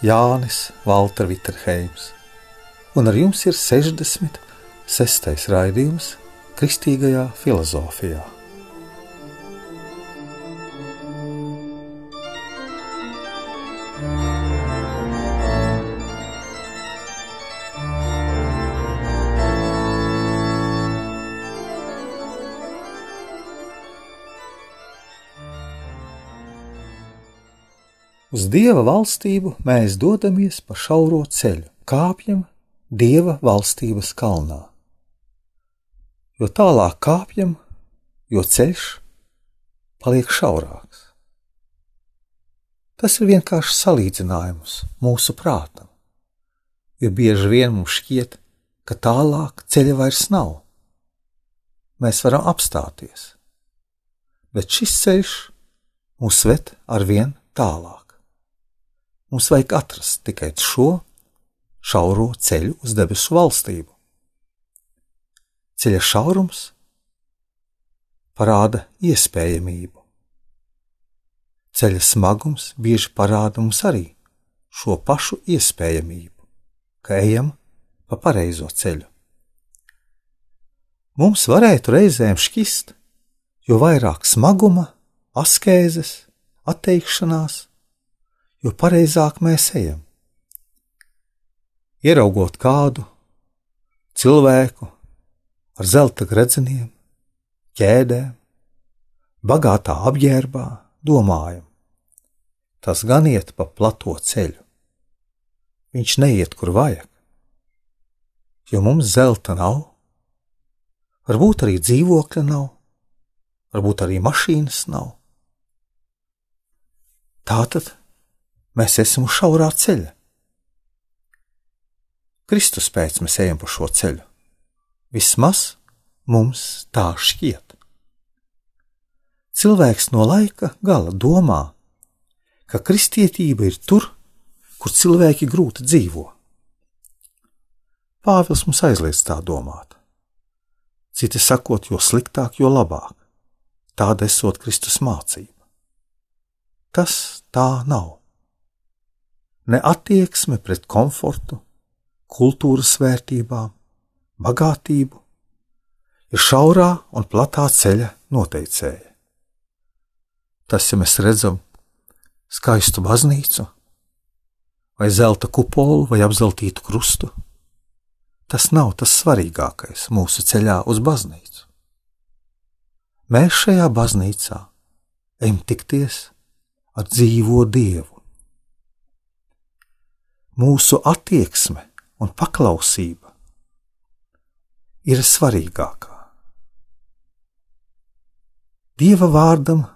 Jānis Valter Vitterheims, un ar jums ir 66. raidījums Kristīgajā filozofijā. Uz dieva valstību mēs dodamies pa šauro ceļu, kāpjam dieva valstības kalnā. Jo tālāk kāpjam, jo ceļš paliek šaurāks. Tas ir vienkārši salīdzinājums mūsu prātam, jo bieži vien mums šķiet, ka tālāk ceļa vairs nav. Mēs varam apstāties, bet šis ceļš mūs ved ar vien tālāk. Mums vajag atrast tikai šo šauro ceļu uz debesu valstību. Ceļa šaurums parāda iespējamību. Ceļa smagums bieži parāda mums arī šo pašu iespējamību, ka ejam pa pareizo ceļu. Mums varētu reizēm šķist, jo vairāk smaguma, askēzes, atteikšanās, jo pareizāk mēs ejam. Ieraugot kādu cilvēku ar zelta gredzeniem, ķēdēm, bagātā apģērbā, domājam, tas gan iet pa plato ceļu. Viņš neiet, kur vajag, jo mums zelta nav, varbūt arī dzīvokļa nav, varbūt arī mašīnas nav. Tātad mēs esam uz šaurā ceļa. Kristus pēc mēs ejam pa šo ceļu. Vismaz mums tā šķiet. Cilvēks no laika gala domā, ka kristietība ir tur, kur cilvēki grūti dzīvo. Pāvils mums aizliedz tā domāt. Citi sakot, jo sliktāk, jo labāk. Tāda esot Kristus mācība. Tas tā nav ne attieksme pret komfortu, kultūras vērtībām, bagātību, ir šaurā un platā ceļa noteicēja. Tas, ja mēs redzam skaistu baznīcu, vai zelta kupolu, vai apzeltītu krustu, tas nav tas svarīgākais mūsu ceļā uz baznīcu. Mēs šajā baznīcā ejam tikties ar dzīvo Dievu mūsu attieksme un paklausība ir svarīgākā. Dieva vārdam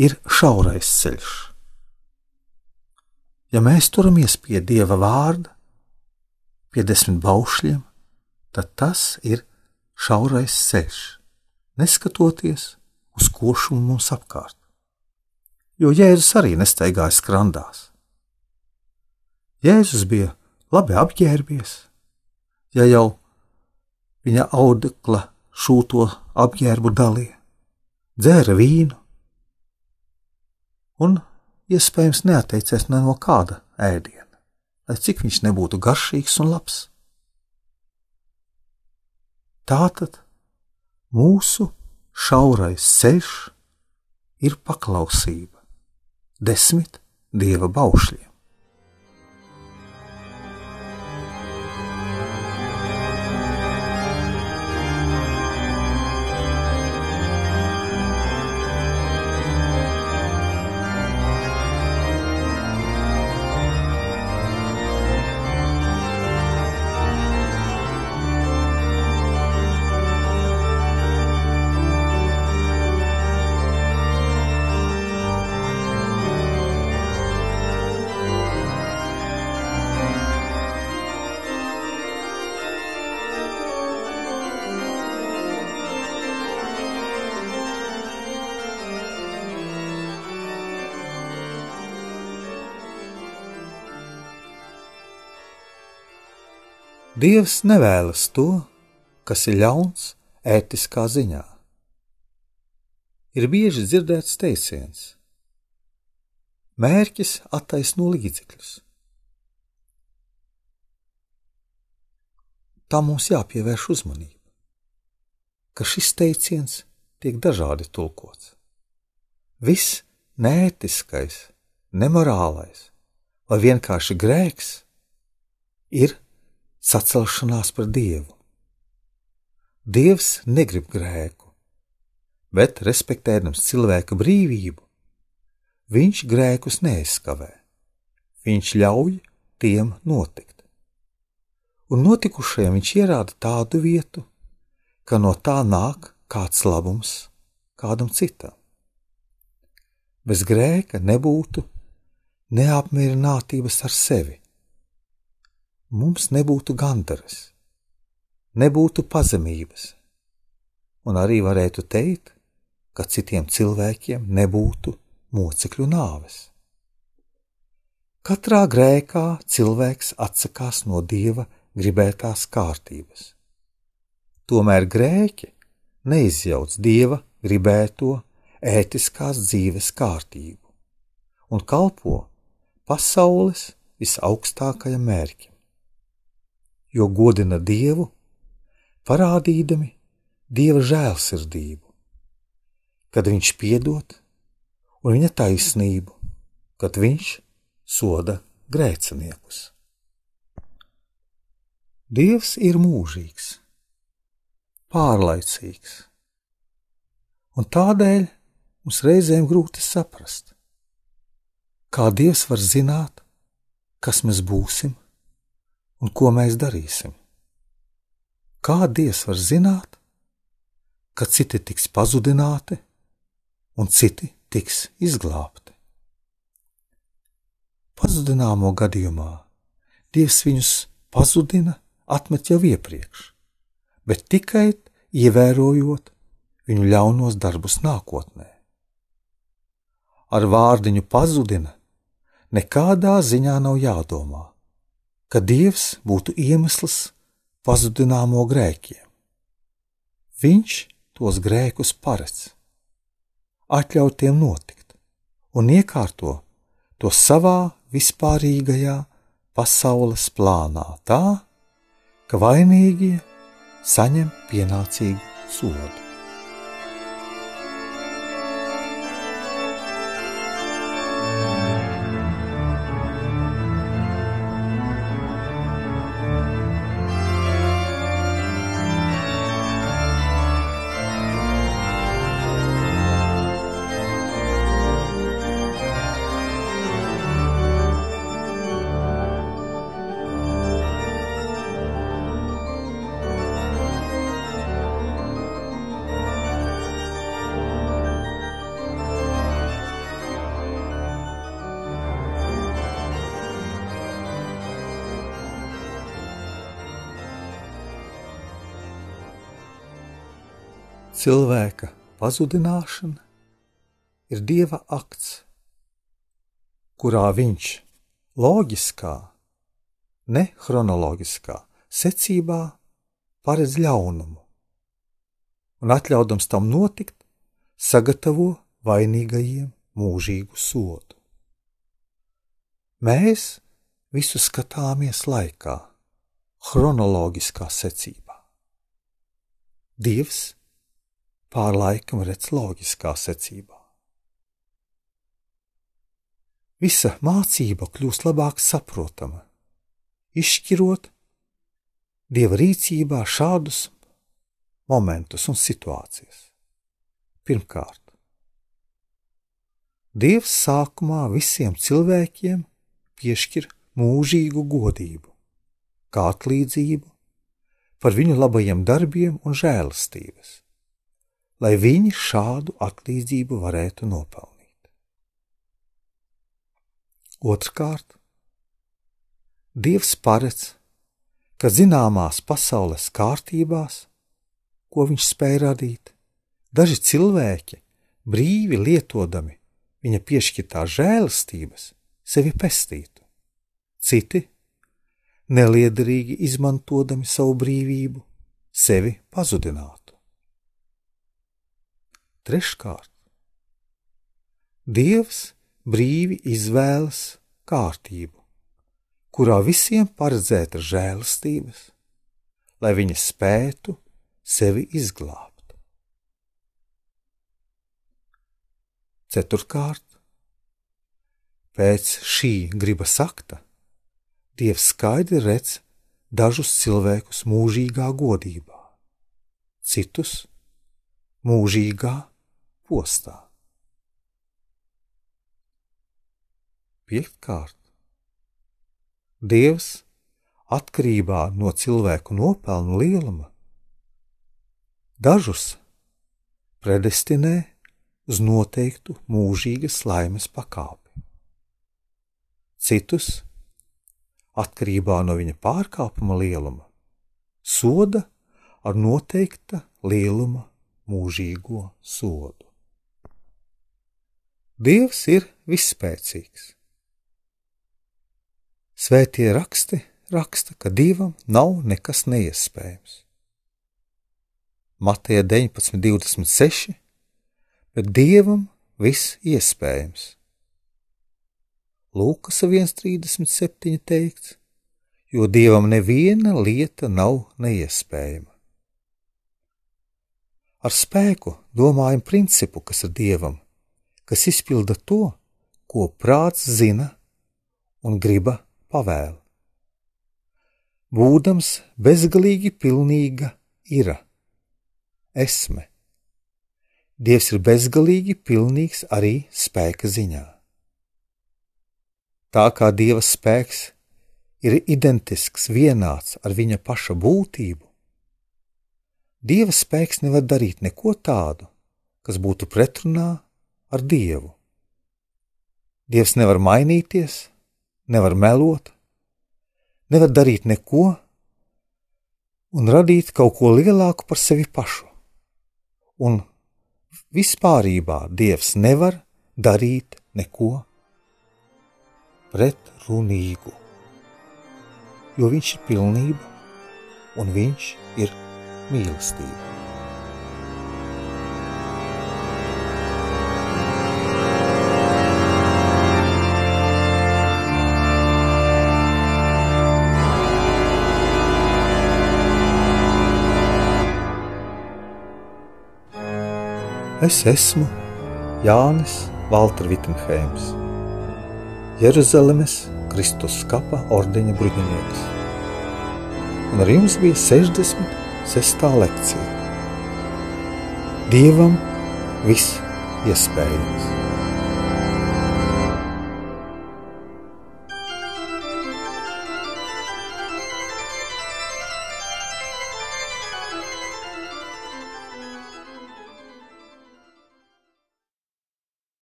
ir šaurais ceļš. Ja mēs turamies pie Dieva vārda, pie desmit baušļiem, tad tas ir šaurais ceļš, neskatoties uz košumu mums apkārt. Jo Jēzus arī nestaigāja skrandās. Jēzus bija labi apģērbies, ja jau viņa audekla šūto apģērbu dalīja, dzēra vīnu un iespējams neatteicies ne no kāda ēdiena, lai cik viņš nebūtu garšīgs un labs. Tātad mūsu šaurais ceļš ir paklausība desmit dieva baušļiem. Dievs nevēlas to, kas ir ļauns ētiskā ziņā. Ir bieži dzirdēts teiciens: Mērķis attaisno līdzekļus. Tā mums jāpievērš uzmanība, ka šis teiciens tiek dažādi tulkots. Viss neētiskais, nemorālais vai vienkārši grēks ir sacelšanās par Dievu. Dievs negrib grēku, bet respektējams cilvēka brīvību, viņš grēkus neizskavē. Viņš ļauj tiem notikt. Un notikušajam viņš ierāda tādu vietu, ka no tā nāk kāds labums kādam citam. Bez grēka nebūtu neapmierinātības ar sevi. Mums nebūtu gandaras, nebūtu pazemības, un arī varētu teikt, ka citiem cilvēkiem nebūtu mocekļu nāves. Katrā grēkā cilvēks atsakās no dieva gribētās kārtības. Tomēr grēki neizjauc dieva gribēto ētiskās dzīves kārtību un kalpo pasaules visaugstākajam mērķim, jo godina Dievu, parādīdami Dieva žēlsirdību, kad Viņš piedod un viņa taisnību, kad Viņš soda grēciniekus. Dievs ir mūžīgs, pārlaicīgs, un tādēļ mums reizēm grūti saprast, Kā Dievs var zināt, kas mēs būsim un ko mēs darīsim? Kā Dievs var zināt, ka citi tiks pazudināti un citi tiks izglābti? Pazudināmo gadījumā Dievs viņus pazudina, atmet jau iepriekš, bet tikai ievērojot viņu ļaunos darbus nākotnē. Ar vārdiņu pazudina nekādā ziņā nav jādomā, ka Dievs būtu iemesls pazudināmo grēkiem. Viņš tos grēkus paredz, atļauj tiem notikt un iekārto to savā vispārīgajā pasaules plānā tā, ka vainīgie saņem pienācīgu sodu. Cilvēka pazudināšana ir dieva akts, kurā viņš loģiskā, ne chronoloģiskā secībā paredz ļaunumu, un atļaudams tam notikt, sagatavo vainīgajiem mūžīgu sodu. Mēs visu skatāmies laikā, chronoloģiskā secībā. Dievs pār laikam redz loģiskā secībā. Visa mācība kļūst labāk saprotama, izšķirot dieva rīcībā šādus momentus un situācijas. Pirmkārt, Dievs sākumā visiem cilvēkiem piešķir mūžīgu godību, kā atlīdzību par viņu labajiem darbiem un žēlastības lai viņi šādu atlīdzību varētu nopelnīt. Otrkārt, Dievs paredz, ka zināmās pasaules kārtībās, ko viņš spēja radīt, daži cilvēki, brīvi lietodami viņa piešķirtās žēlastības, sevi pestītu. Citi, neliederīgi izmantodami savu brīvību, sevi pazudinātu. Treškārt, Dievs brīvi izvēlas kārtību, kurā visiem paredzēta žēlastības, lai viņi spētu sevi izglābt. Ceturkārt, pēc šī griba sakta, Dievs skaidri redz dažus cilvēkus mūžīgā godībā, citus mūžīgā postā. Piektkārt, Dievs atkarībā no cilvēku nopelnu lieluma dažus predestinē uz noteiktu mūžīgas laimes pakāpi, citus atkarībā no viņa pārkāpuma lieluma, soda ar noteikta lieluma mūžīgo sodu. Dievs ir visspēcīgs. Svētie raksti raksta, ka Dievam nav nekas neiespējams. Mateja 19,26, bet Dievam viss iespējams. Lūkas 1,37 teikts, jo dievam neviena lieta nav neiespējama. Ar spēku domājam principu, kas ir dievam, kas izpilda to, ko prāts zina un griba pavēl. Būdams bezgalīgi pilnīga ir esme. Dievs ir bezgalīgi pilnīgs arī spēka ziņā. Tā kā Dieva spēks ir identisks, vienāds ar viņa paša būtību, Dieva spēks nevar darīt neko tādu, kas būtu pretrunā ar Dievu. Dievs nevar mainīties, nevar melot, nevar darīt neko un radīt kaut ko lielāku par sevi pašu. Un vispārībā Dievs nevar darīt neko pretrunīgu, jo viņš ir pilnība un viņš ir mīlestība. Es esmu Jānis Valtra Vitsenheims. Jeruzalemes Kristus skapa ordeņa bruņinieks. Un ar jums bija 66. lekcija. Dievam viss iespējams.